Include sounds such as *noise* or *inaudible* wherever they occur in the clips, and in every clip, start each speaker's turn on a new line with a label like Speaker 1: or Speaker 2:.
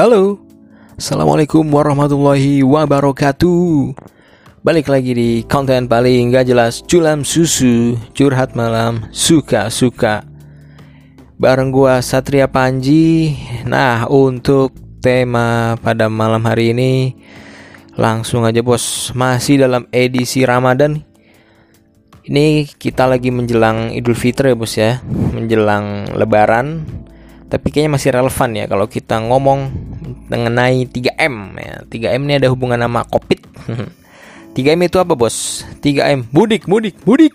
Speaker 1: Halo. Assalamualaikum warahmatullahi wabarakatuh. Balik lagi di konten paling gak jelas Culam susu Curhat malam Suka-suka. Bareng gua Satria Panji. Nah untuk tema pada malam hari ini Langsung aja bos. Masih dalam edisi Ramadan. Ini kita lagi menjelang Idul Fitri ya bos ya. Menjelang Lebaran. Tapi kayaknya masih relevan ya kalau kita ngomong mengenai 3M ya. 3M ini ada hubungan sama Covid. *laughs* 3M itu apa, Bos? 3M mudik, mudik, mudik.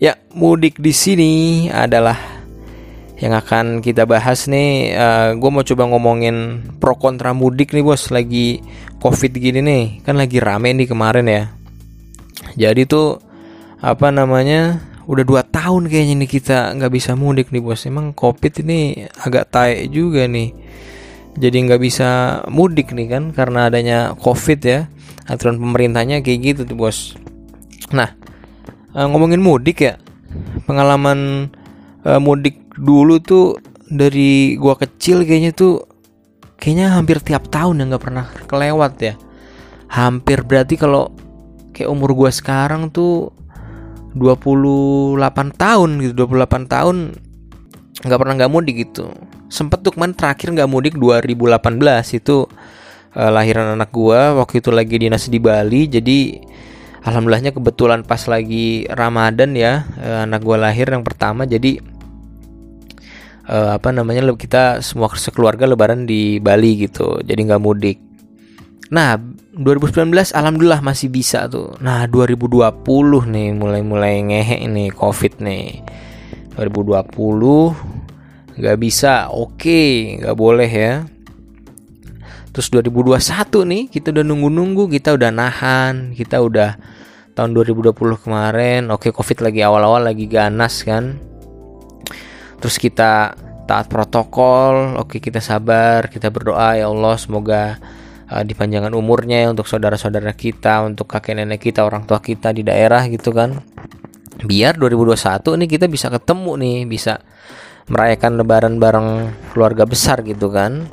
Speaker 1: Ya, mudik di sini adalah yang akan kita bahas nih. Uh, eh, gue mau coba ngomongin pro kontra mudik nih, Bos. Lagi Covid gini nih, kan lagi rame nih kemarin ya. Jadi tuh apa namanya? udah dua tahun kayaknya nih kita nggak bisa mudik nih bos emang covid ini agak taek juga nih jadi nggak bisa mudik nih kan karena adanya covid ya. Aturan pemerintahnya kayak gitu tuh bos. Nah eh, ngomongin mudik ya. Pengalaman uh, mudik dulu tuh dari gua kecil kayaknya tuh kayaknya hampir tiap tahun ya nggak pernah kelewat ya. Hampir berarti kalau kayak umur gua sekarang tuh 28 tahun gitu 28 tahun nggak pernah nggak mudik gitu sempet tuh kemarin terakhir nggak mudik 2018 itu uh, lahiran anak gua waktu itu lagi dinas di Bali jadi alhamdulillahnya kebetulan pas lagi Ramadan ya uh, anak gua lahir yang pertama jadi uh, apa namanya kita semua sekeluarga lebaran di Bali gitu jadi nggak mudik Nah, 2019 alhamdulillah masih bisa tuh. Nah, 2020 nih mulai-mulai ngehe ini Covid nih. 2020 nggak bisa. Oke, nggak boleh ya. Terus 2021 nih kita udah nunggu-nunggu, kita udah nahan, kita udah tahun 2020 kemarin. Oke, Covid lagi awal-awal lagi ganas kan. Terus kita taat protokol, oke kita sabar, kita berdoa ya Allah semoga uh, dipanjangkan umurnya ya untuk saudara-saudara kita, untuk kakek nenek kita, orang tua kita di daerah gitu kan. Biar 2021 ini kita bisa ketemu nih, bisa merayakan lebaran bareng keluarga besar gitu kan.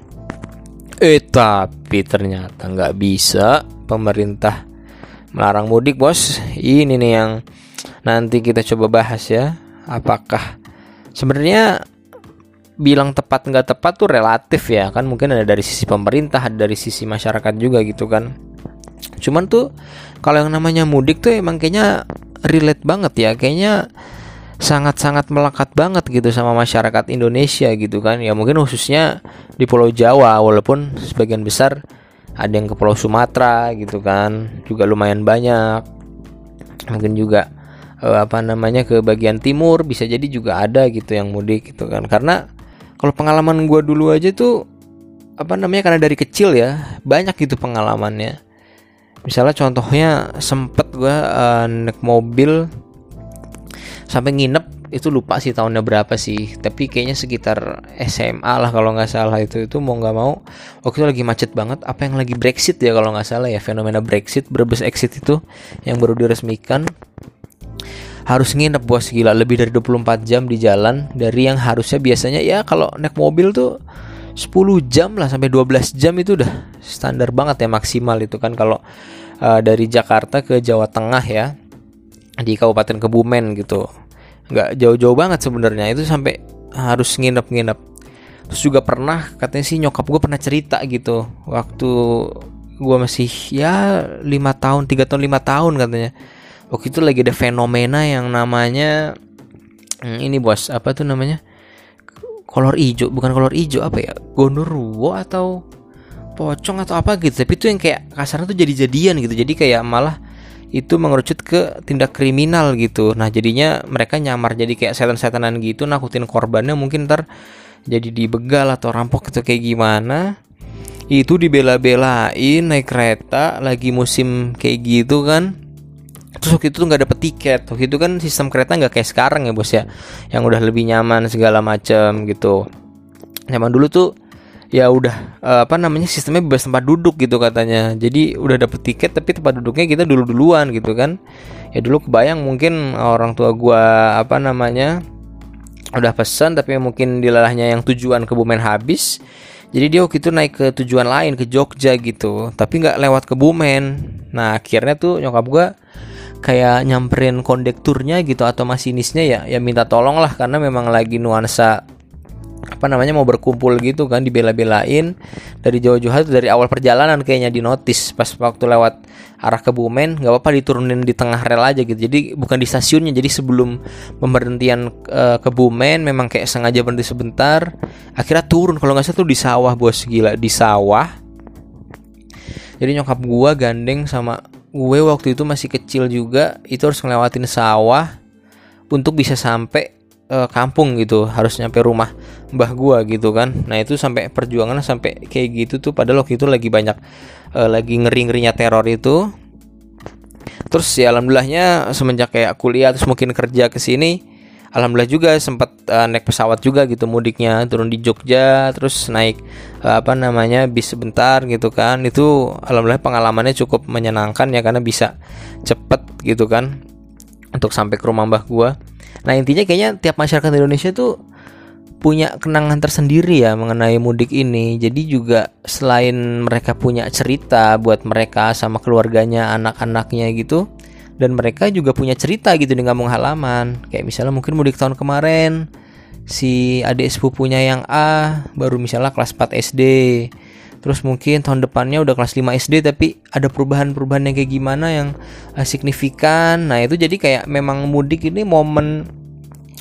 Speaker 1: Eh tapi ternyata nggak bisa pemerintah melarang mudik bos. Ini nih yang nanti kita coba bahas ya. Apakah sebenarnya bilang tepat nggak tepat tuh relatif ya kan mungkin ada dari sisi pemerintah ada dari sisi masyarakat juga gitu kan cuman tuh kalau yang namanya mudik tuh emang kayaknya relate banget ya kayaknya sangat-sangat melekat banget gitu sama masyarakat Indonesia gitu kan. Ya mungkin khususnya di Pulau Jawa walaupun sebagian besar ada yang ke Pulau Sumatera gitu kan juga lumayan banyak. Mungkin juga eh, apa namanya ke bagian timur bisa jadi juga ada gitu yang mudik gitu kan. Karena kalau pengalaman gue dulu aja tuh apa namanya karena dari kecil ya banyak gitu pengalamannya. Misalnya contohnya sempet gue uh, naik mobil sampai nginep itu lupa sih tahunnya berapa sih. Tapi kayaknya sekitar SMA lah kalau nggak salah itu. Itu mau nggak mau waktu itu lagi macet banget. Apa yang lagi Brexit ya kalau nggak salah ya fenomena Brexit berbes exit itu yang baru diresmikan. Harus nginep bos gila. Lebih dari 24 jam di jalan. Dari yang harusnya biasanya ya kalau naik mobil tuh 10 jam lah sampai 12 jam itu udah standar banget ya maksimal itu kan kalau uh, dari Jakarta ke Jawa Tengah ya di Kabupaten Kebumen gitu. Nggak jauh-jauh banget sebenarnya. Itu sampai harus nginep-nginep. Terus juga pernah katanya sih nyokap gue pernah cerita gitu. Waktu gue masih ya lima tahun tiga tahun lima tahun katanya. Waktu itu lagi ada fenomena yang namanya hmm, ini bos apa tuh namanya? Kolor hijau bukan kolor hijau apa ya? Gondoruo atau pocong atau apa gitu. Tapi itu yang kayak kasarnya tuh jadi jadian gitu. Jadi kayak malah itu mengerucut ke tindak kriminal gitu. Nah jadinya mereka nyamar jadi kayak setan-setanan gitu nakutin korbannya mungkin ntar jadi dibegal atau rampok itu kayak gimana. Itu dibela-belain naik kereta lagi musim kayak gitu kan. Terus waktu itu nggak dapet tiket. Waktu itu kan sistem kereta nggak kayak sekarang ya bos ya. Yang udah lebih nyaman segala macam gitu. Nyaman dulu tuh ya udah uh, apa namanya sistemnya bebas tempat duduk gitu katanya. Jadi udah dapet tiket tapi tempat duduknya kita dulu duluan gitu kan. Ya dulu kebayang mungkin orang tua gua apa namanya udah pesan tapi mungkin dilalahnya yang tujuan ke Bumen habis. Jadi dia waktu itu naik ke tujuan lain ke Jogja gitu tapi nggak lewat Kebumen. Nah akhirnya tuh nyokap gue kayak nyamperin kondekturnya gitu atau masinisnya ya ya minta tolong lah karena memang lagi nuansa apa namanya mau berkumpul gitu kan dibela-belain. Dari jauh-jauh dari awal perjalanan kayaknya di notis pas waktu lewat arah Kebumen nggak apa-apa diturunin di tengah rel aja gitu. Jadi bukan di stasiunnya jadi sebelum pemberhentian e, Kebumen memang kayak sengaja berhenti sebentar. Akhirnya turun kalau nggak salah tuh di sawah bos. Gila di sawah. Jadi nyokap gua gandeng sama gue waktu itu masih kecil juga itu harus ngelewatin sawah untuk bisa sampai uh, kampung gitu harus nyampe rumah mbah gua gitu kan. Nah itu sampai perjuangan sampai kayak gitu tuh padahal waktu itu lagi banyak uh, lagi ngeri ngerinya teror itu. Terus ya alhamdulillahnya semenjak kayak kuliah terus mungkin kerja ke sini alhamdulillah juga sempat uh, naik pesawat juga gitu mudiknya turun di Jogja terus naik uh, apa namanya bis sebentar gitu kan. Itu alhamdulillah pengalamannya cukup menyenangkan ya karena bisa cepet gitu kan untuk sampai ke rumah mbah gua Nah intinya kayaknya tiap masyarakat Indonesia tuh punya kenangan tersendiri ya mengenai mudik ini. Jadi juga selain mereka punya cerita buat mereka sama keluarganya, anak-anaknya gitu, dan mereka juga punya cerita gitu di kampung halaman. Kayak misalnya mungkin mudik tahun kemarin si adik sepupunya yang A baru misalnya kelas 4 SD. Terus mungkin tahun depannya udah kelas 5 SD tapi ada perubahan-perubahan yang kayak gimana yang uh, signifikan. Nah, itu jadi kayak memang mudik ini momen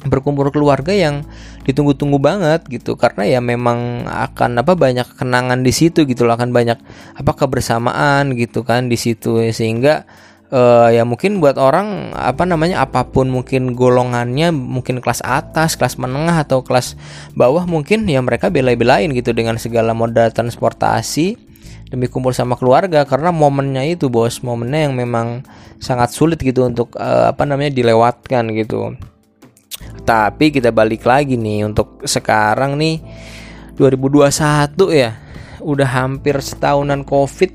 Speaker 1: berkumpul keluarga yang ditunggu-tunggu banget gitu. Karena ya memang akan apa banyak kenangan di situ gitu loh. Akan banyak apa kebersamaan gitu kan di situ sehingga uh, ya mungkin buat orang apa namanya apa pun mungkin golongannya mungkin kelas atas kelas menengah atau kelas bawah mungkin ya mereka bela-belain gitu dengan segala moda transportasi demi kumpul sama keluarga. Karena momennya itu bos momennya yang memang sangat sulit gitu untuk uh, apa namanya dilewatkan gitu tapi kita balik lagi nih untuk sekarang nih 2021 ya. Udah hampir setahunan Covid.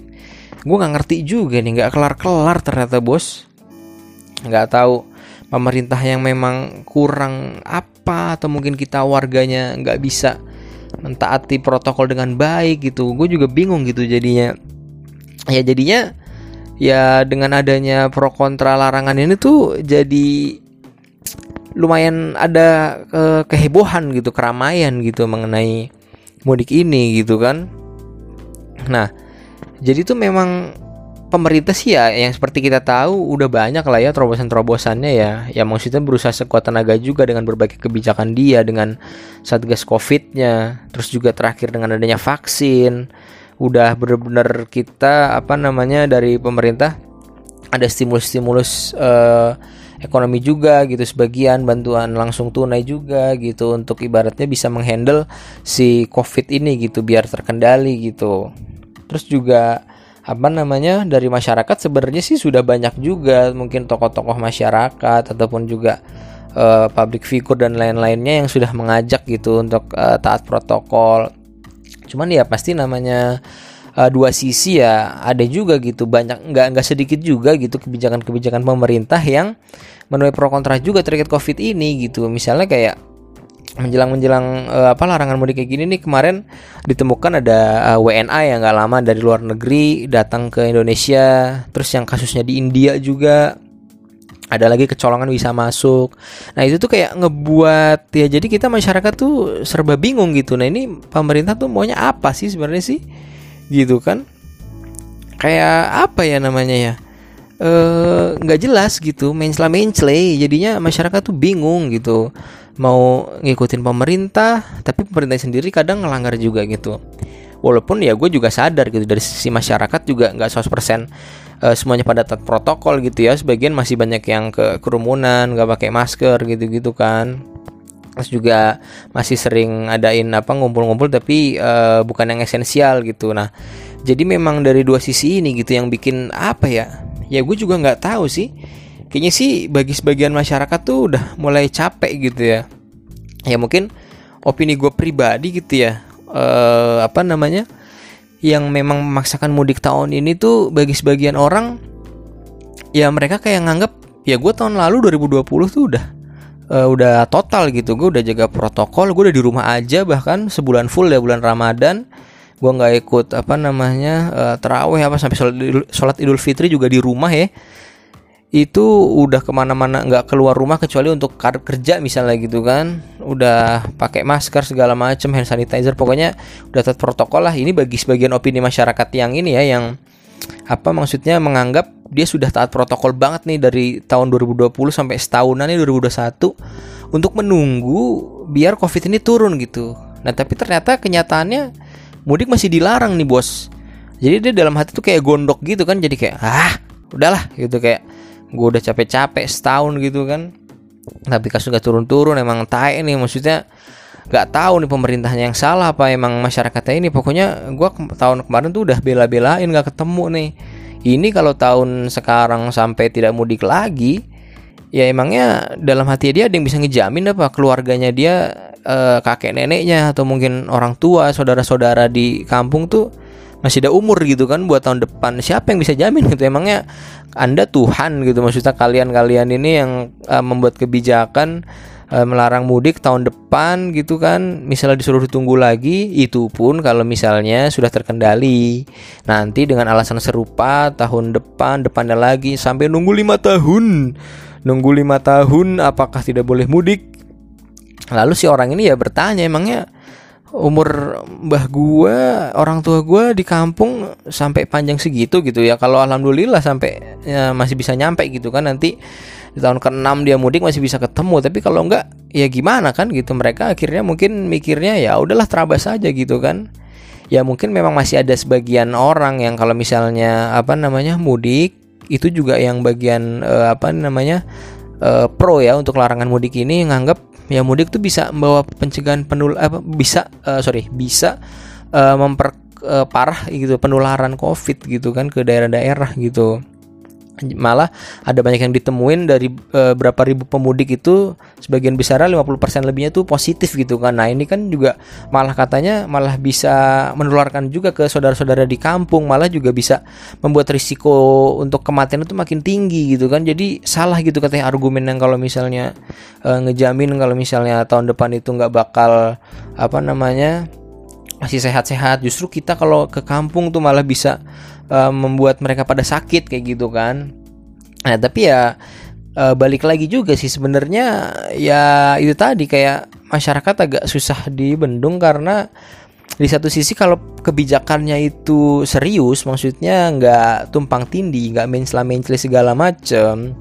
Speaker 1: Gue nggak ngerti juga nih, nggak kelar-kelar ternyata bos. Nggak tahu pemerintah yang memang kurang apa atau mungkin kita warganya nggak bisa mentaati protokol dengan baik gitu. Gue juga bingung gitu jadinya. Ya jadinya ya dengan adanya pro kontra larangan ini tuh jadi lumayan ada uh, kehebohan gitu, keramaian gitu mengenai mudik ini gitu kan. Nah, jadi tuh memang pemerintah sih ya yang seperti kita tahu udah banyak lah ya terobosan-terobosannya ya. Ya maksudnya berusaha sekuat tenaga juga dengan berbagai kebijakan dia dengan satgas Covid-nya, terus juga terakhir dengan adanya vaksin. Udah bener-bener kita apa namanya dari pemerintah ada stimulus-stimulus uh, ekonomi juga gitu sebagian bantuan langsung tunai juga gitu untuk ibaratnya bisa menghandle si covid ini gitu biar terkendali gitu. Terus juga apa namanya dari masyarakat sebenarnya sih sudah banyak juga mungkin tokoh-tokoh masyarakat ataupun juga uh, public figure dan lain-lainnya yang sudah mengajak gitu untuk uh, taat protokol. Cuman ya pasti namanya uh, dua sisi ya ada juga gitu banyak nggak nggak sedikit juga gitu kebijakan-kebijakan pemerintah yang menuai pro kontra juga terkait covid ini gitu misalnya kayak menjelang menjelang uh, apa larangan mudik kayak gini nih kemarin ditemukan ada uh, eh, WNA yang nggak lama dari luar negeri datang ke Indonesia terus yang kasusnya di India juga ada lagi kecolongan bisa masuk. Nah itu tuh kayak ngebuat ya jadi kita masyarakat tuh serba bingung gitu. Nah ini pemerintah tuh maunya apa sih sebenarnya sih? Gitu kan. Kayak apa ya namanya ya? Eh, nggak uh, jelas gitu mencela mencle jadinya masyarakat tuh bingung gitu. Mau ngikutin pemerintah tapi pemerintah sendiri kadang ngelanggar juga gitu. Walaupun ya gue juga sadar gitu dari sisi masyarakat juga nggak 100% uh, semuanya pada taat protokol gitu ya. Sebagian masih banyak yang ke kerumunan nggak pakai masker gitu gitu kan terus juga masih sering adain apa ngumpul-ngumpul tapi uh, bukan yang esensial gitu. Nah jadi memang dari dua sisi ini gitu yang bikin apa ya? Ya gue juga nggak tahu sih. Kayaknya sih bagi sebagian masyarakat tuh udah mulai capek gitu ya. Ya mungkin opini gue pribadi gitu ya. Uh, apa namanya? Yang memang memaksakan mudik tahun ini tuh bagi sebagian orang ya mereka kayak nganggap ya gue tahun lalu 2020 tuh udah uh, udah total gitu gue udah jaga protokol gue udah di rumah aja bahkan sebulan full ya bulan Ramadan. Gue nggak ikut apa namanya uh, terawih apa sampai sholat, sholat idul fitri juga di rumah ya. Itu udah ke mana-mana nggak keluar rumah kecuali untuk kerja misalnya gitu kan. Udah pakai masker segala macam hand sanitizer pokoknya udah tetap protokol lah. Ini bagi sebagian opini masyarakat yang ini ya yang apa maksudnya menganggap dia sudah taat protokol banget nih dari tahun 2020 sampai setahunan nih 2021 untuk menunggu biar covid ini turun gitu. Nah tapi ternyata kenyataannya mudik masih dilarang nih bos. Jadi dia dalam hati tuh kayak gondok gitu kan jadi kayak ah udahlah gitu kayak gue udah capek-capek setahun gitu kan. Tapi kasus gak turun-turun emang tai nih maksudnya nggak tahu nih pemerintahnya yang salah apa emang masyarakatnya ini. Pokoknya ke tahun kemarin tuh udah bela-belain nggak ketemu nih. Ini kalau tahun sekarang sampai tidak mudik lagi ya emangnya dalam hati dia ada yang bisa ngejamin apa? Keluarganya dia eh, kakek neneknya atau mungkin orang tua saudara-saudara di kampung tuh masih ada umur gitu kan buat tahun depan. Siapa yang bisa jamin gitu? Emangnya anda Tuhan gitu? Maksudnya kalian-kalian ini yang uh, membuat kebijakan uh, melarang mudik tahun depan gitu kan. Misalnya disuruh ditunggu lagi itu pun kalau misalnya sudah terkendali. Nanti dengan alasan serupa tahun depan depannya lagi sampai nunggu lima tahun. Nunggu lima tahun apakah tidak boleh mudik? Lalu si orang ini ya bertanya emangnya umur mbah gua, orang tua gua di kampung sampai panjang segitu gitu ya. Kalau alhamdulillah sampai ya, masih bisa nyampe gitu kan nanti di tahun ke-6 dia mudik masih bisa ketemu. Tapi kalau enggak ya gimana kan gitu. Mereka akhirnya mungkin mikirnya ya udahlah terabas aja gitu kan. Ya mungkin memang masih ada sebagian orang yang kalau misalnya apa namanya mudik itu juga yang bagian uh, apa namanya uh, pro ya untuk larangan mudik ini nganggap ya mudik tuh bisa membawa pencegahan penul apa bisa uh, sorry bisa uh, memperparah uh, gitu penularan covid gitu kan ke daerah-daerah gitu malah ada banyak yang ditemuin dari e, berapa ribu pemudik itu sebagian besar 50% lebihnya tuh positif gitu kan. Nah, ini kan juga malah katanya malah bisa menularkan juga ke saudara-saudara di kampung, malah juga bisa membuat risiko untuk kematian itu makin tinggi gitu kan. Jadi salah gitu katanya argumen yang kalau misalnya e, ngejamin kalau misalnya tahun depan itu nggak bakal apa namanya masih sehat-sehat justru kita kalau ke kampung tuh malah bisa uh, membuat mereka pada sakit kayak gitu kan. Nah tapi ya uh, balik lagi juga sih sebenarnya ya itu tadi kayak masyarakat agak susah dibendung karena di satu sisi kalau kebijakannya itu serius maksudnya nggak tumpang tindih nggak mencela mencela segala macem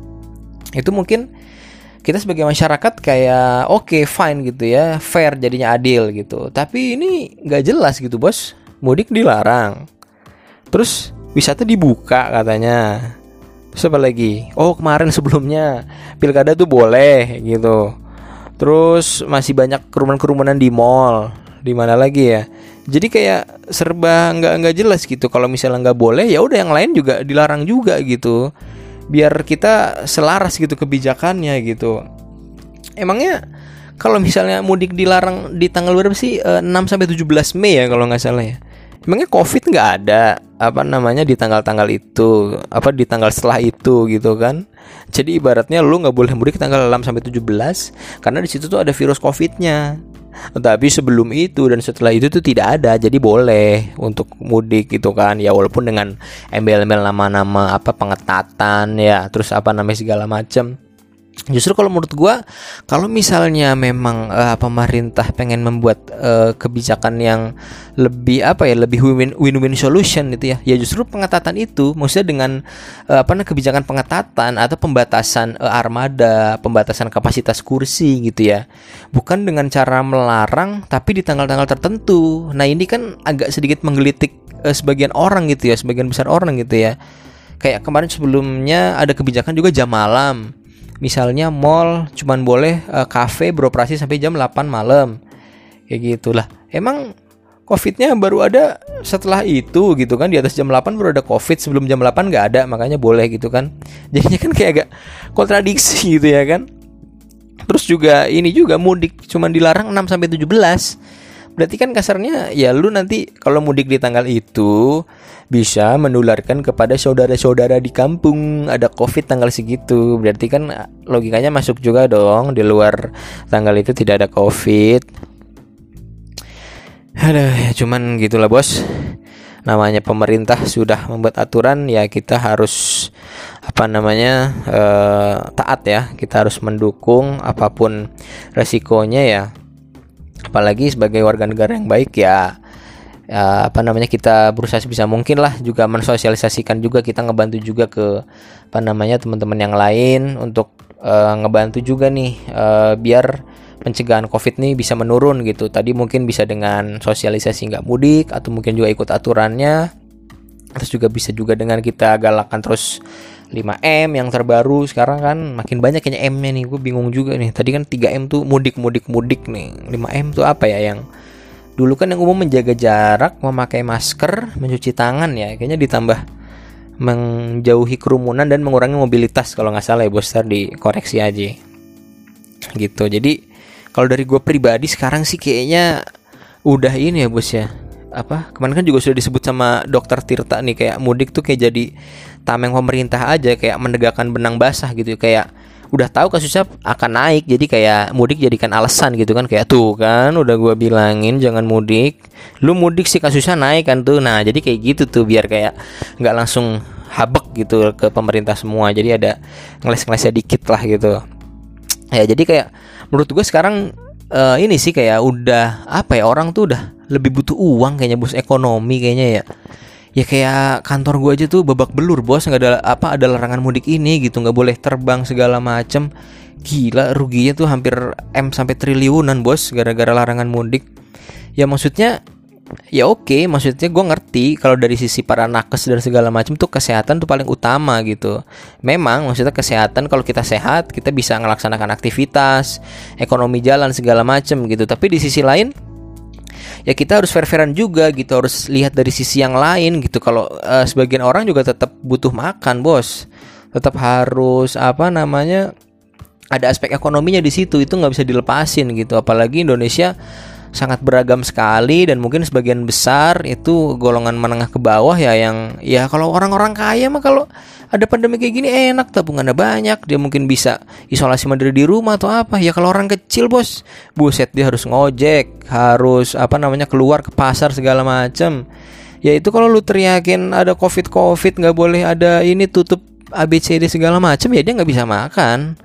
Speaker 1: itu mungkin kita sebagai masyarakat kayak oke okay, fine gitu ya fair jadinya adil gitu. Tapi ini nggak jelas gitu bos. Mudik dilarang. Terus wisata dibuka katanya. Terus apa lagi? Oh kemarin sebelumnya pilkada tuh boleh gitu. Terus masih banyak kerumunan-kerumunan di mall. Di mana lagi ya? Jadi kayak serba nggak nggak jelas gitu. Kalau misalnya nggak boleh ya udah yang lain juga dilarang juga gitu. Biar kita selaras gitu kebijakannya gitu. Emangnya kalau misalnya mudik dilarang di tanggal berapa sih? 6 eh, sampai 17 Mei ya kalau nggak salah ya. Emangnya covid nggak ada apa namanya di tanggal-tanggal itu apa di tanggal setelah itu gitu kan. Jadi ibaratnya lu nggak boleh mudik tanggal 6 sampai 17 karena di situ tuh ada virus covidnya. Tapi sebelum itu dan setelah itu tuh tidak ada jadi boleh untuk mudik gitu kan. Ya walaupun dengan embel-embel nama-nama apa pengetatan ya terus apa namanya segala macam Justru kalau menurut gue, kalau misalnya memang uh, pemerintah pengen membuat uh, kebijakan yang lebih apa ya, lebih win-win solution gitu ya, ya justru pengetatan itu, maksudnya dengan uh, apa kebijakan pengetatan atau pembatasan uh, armada, pembatasan kapasitas kursi gitu ya, bukan dengan cara melarang, tapi di tanggal-tanggal tertentu. Nah ini kan agak sedikit menggelitik uh, sebagian orang gitu ya, sebagian besar orang gitu ya. Kayak kemarin sebelumnya ada kebijakan juga jam malam misalnya mall cuman boleh uh, cafe beroperasi sampai jam 8 malam. Kayak gitulah. Emang covidnya baru ada setelah itu gitu kan? Di atas jam 8 baru ada covid sebelum jam 8 nggak ada makanya boleh gitu kan? *laughs* Jadinya kan kayak agak kontradiksi gitu ya kan? Terus juga ini juga mudik cuman dilarang 6 sampai 17 Berarti kan kasarnya ya lu nanti kalau mudik di tanggal itu bisa menularkan kepada saudara-saudara di kampung. Ada covid tanggal segitu. Berarti kan logikanya masuk juga dong. Di luar tanggal itu tidak ada covid. Ada ya cuman gitulah bos. Namanya pemerintah sudah membuat aturan ya kita harus apa namanya eh, taat ya. Kita harus mendukung apa pun resikonya ya apalagi sebagai warga negara yang baik ya ya, apa namanya kita berusaha sebisa mungkin lah juga mensosialisasikan juga kita ngebantu juga ke apa namanya teman-teman yang lain untuk uh, ngebantu juga nih uh, biar pencegahan covid nih bisa menurun gitu. Tadi mungkin bisa dengan sosialisasi nggak mudik atau mungkin juga ikut aturannya. Terus juga bisa juga dengan kita galakan terus 5M yang terbaru sekarang kan makin banyak kayaknya M-nya nih gue bingung juga nih. Tadi kan 3M tuh mudik mudik mudik nih. 5M tuh apa ya yang Dulu kan yang umum menjaga jarak, memakai masker, mencuci tangan ya. Kayaknya ditambah menjauhi kerumunan dan mengurangi mobilitas kalau nggak salah ya bos. Dikoreksi aja. Gitu. Jadi kalau dari gue pribadi sekarang sih kayaknya udah ini ya bos ya apa kemarin kan juga sudah disebut sama dokter Tirta nih kayak mudik tuh kayak jadi tameng pemerintah aja kayak menegakkan benang basah gitu. Kayak udah tahu kasusnya akan naik jadi kayak mudik jadikan alasan gitu kan. Kayak tuh kan udah gua bilangin jangan mudik. Lu mudik sih kasusnya naik kan tuh. Nah jadi kayak gitu tuh biar kayak nggak langsung habek gitu ke pemerintah semua. Jadi ada ngeles-ngelesnya dikit lah gitu. Ya jadi kayak menurut gue sekarang uh, ini sih kayak udah apa ya orang tuh udah lebih butuh uang kayaknya bos. Ekonomi kayaknya ya. Ya kayak kantor gue aja tuh babak belur bos. Nggak ada apa ada larangan mudik ini gitu. Nggak boleh terbang segala macem. Gila ruginya tuh hampir m sampai triliunan bos gara-gara larangan mudik. Ya maksudnya ya oke. Maksudnya gue ngerti kalau dari sisi para nakes dan segala macam tuh kesehatan tuh paling utama gitu. Memang maksudnya kesehatan kalau kita sehat kita bisa melaksanakan aktivitas ekonomi jalan segala macam gitu. Tapi di sisi lain ya kita harus fair-fairan juga gitu harus lihat dari sisi yang lain gitu. Kalau uh, sebagian orang juga tetap butuh makan bos. Tetap harus apa namanya ada aspek ekonominya di situ itu nggak bisa dilepasin gitu. Apalagi Indonesia sangat beragam sekali dan mungkin sebagian besar itu golongan menengah ke bawah ya yang ya kalau orang-orang kaya mah kalau ada pandemi kayak gini enak tabungannya banyak. Dia mungkin bisa isolasi mandiri di rumah atau apa. Ya kalau orang kecil bos buset dia harus ngojek harus apa namanya keluar ke pasar segala macam ya itu kalau lu teriakin ada covid covid nggak boleh ada ini tutup ABCD segala macam ya dia nggak bisa makan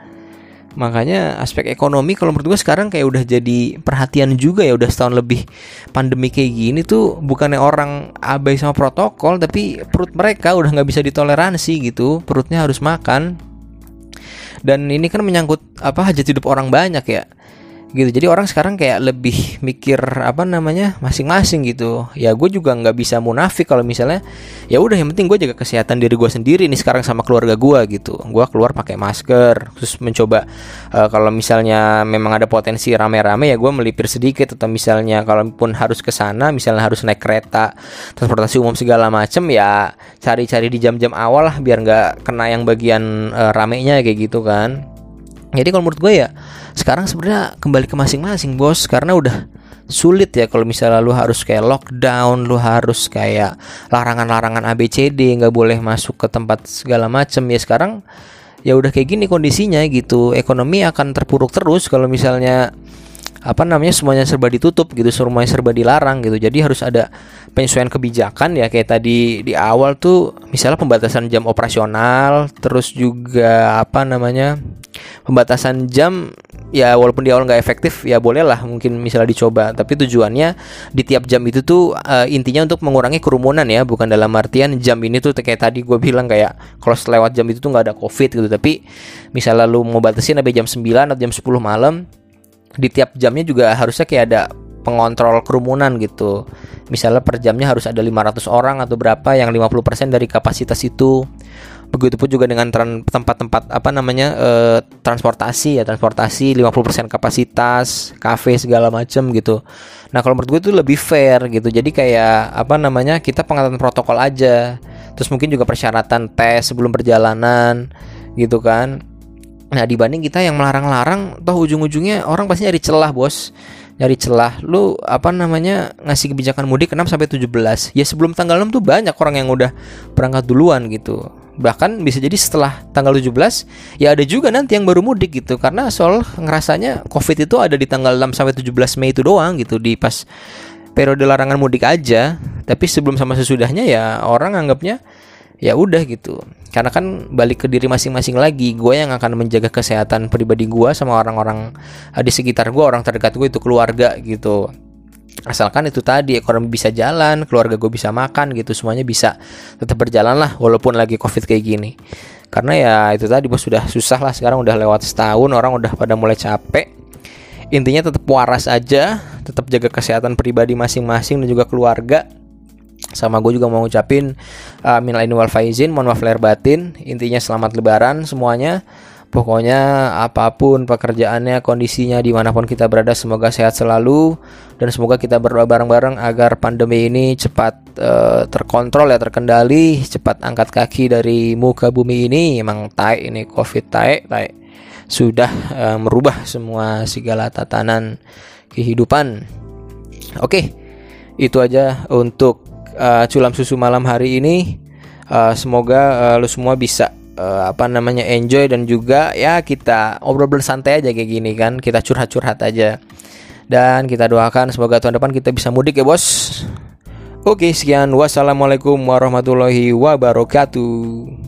Speaker 1: makanya aspek ekonomi kalau menurut gue sekarang kayak udah jadi perhatian juga ya udah setahun lebih pandemi kayak gini tuh bukannya orang abai sama protokol tapi perut mereka udah nggak bisa ditoleransi gitu. Perutnya harus makan. Dan ini kan menyangkut apa hajat hidup orang banyak ya gitu. Jadi orang sekarang kayak lebih mikir apa namanya masing-masing gitu. Ya gue juga nggak bisa munafik kalau misalnya ya udah yang penting gue jaga kesehatan diri gue sendiri nih sekarang sama keluarga gue gitu. Gue keluar pakai masker terus mencoba uh, kalau misalnya memang ada potensi rame-rame ya gue melipir sedikit. Atau misalnya kalaupun harus ke sana misalnya harus naik kereta transportasi umum segala macem ya cari-cari di jam-jam awal lah biar nggak kena yang bagian uh, ramenya kayak gitu kan. Jadi kalau menurut gue ya sekarang sebenarnya kembali ke masing-masing bos. Karena udah sulit ya kalau misalnya lu harus kayak lockdown, lu harus kayak larangan-larangan ABCD, nggak boleh masuk ke tempat segala macem. Ya sekarang ya udah kayak gini kondisinya gitu. Ekonomi akan terpuruk terus kalau misalnya apa namanya semuanya serba ditutup gitu semuanya serba dilarang gitu. Jadi harus ada penyesuaian kebijakan ya. Kayak tadi di awal tuh misalnya pembatasan jam operasional terus juga apa namanya pembatasan jam ya walaupun di awal nggak efektif ya bolehlah mungkin misalnya dicoba tapi tujuannya di tiap jam itu tuh uh, intinya untuk mengurangi kerumunan ya bukan dalam artian jam ini tuh kayak tadi gue bilang kayak kalau lewat jam itu tuh nggak ada covid gitu tapi misalnya lu mau batasin sampai jam 9 atau jam 10 malam di tiap jamnya juga harusnya kayak ada pengontrol kerumunan gitu. Misalnya per jamnya harus ada 500 orang atau berapa yang 50% dari kapasitas itu. Begitupun juga dengan tempat-tempat apa namanya eh, transportasi ya, transportasi 50% kapasitas, kafe segala macam gitu. Nah, kalau menurut gue itu lebih fair gitu. Jadi kayak apa namanya? Kita pengaturan protokol aja. Terus mungkin juga persyaratan tes sebelum perjalanan gitu kan Nah dibanding kita yang melarang-larang, toh ujung-ujungnya orang pasti nyari celah bos. nyari celah lu apa namanya ngasih kebijakan mudik 6 sampai 17 ya sebelum tanggal 6 tuh banyak orang yang udah berangkat duluan gitu bahkan bisa jadi setelah tanggal 17 ya ada juga nanti yang baru mudik gitu. Karena soal ngerasanya covid itu ada di tanggal 6 sampai 17 Mei itu doang gitu di pas periode larangan mudik aja. Tapi sebelum sama sesudahnya ya orang anggapnya ya udah gitu. Karena kan balik ke diri masing-masing lagi. Gue yang akan menjaga kesehatan pribadi gue sama orang-orang eh, di sekitar gue orang terdekat gue itu keluarga gitu asalkan itu tadi ekonomi bisa jalan keluarga gue bisa makan gitu semuanya bisa tetap berjalan lah walaupun lagi covid kayak gini. Karena ya itu tadi bos sudah susah lah sekarang udah lewat setahun orang udah pada mulai capek. Intinya tetap waras aja tetap jaga kesehatan pribadi masing-masing dan juga keluarga. Sama gue juga mau ngucapin uh, minal wal faizin mohon maaf lahir batin. Intinya selamat lebaran semuanya pokoknya apa pun pekerjaannya kondisinya di mana pun kita berada semoga sehat selalu. Dan semoga kita berdoa bareng-bareng agar pandemi ini cepat uh, terkontrol ya terkendali cepat angkat kaki dari muka bumi ini. Emang tai ini covid tai tai sudah uh, merubah semua segala tatanan kehidupan. Oke itu aja untuk uh, culam susu malam hari ini. Uh, semoga uh, lu semua bisa uh, apa namanya enjoy dan juga ya kita obrol bersantai aja kayak gini kan. Kita curhat-curhat aja. Dan kita doakan semoga tahun depan kita bisa mudik ya, Bos. Oke, sekian. Wassalamualaikum warahmatullahi wabarakatuh.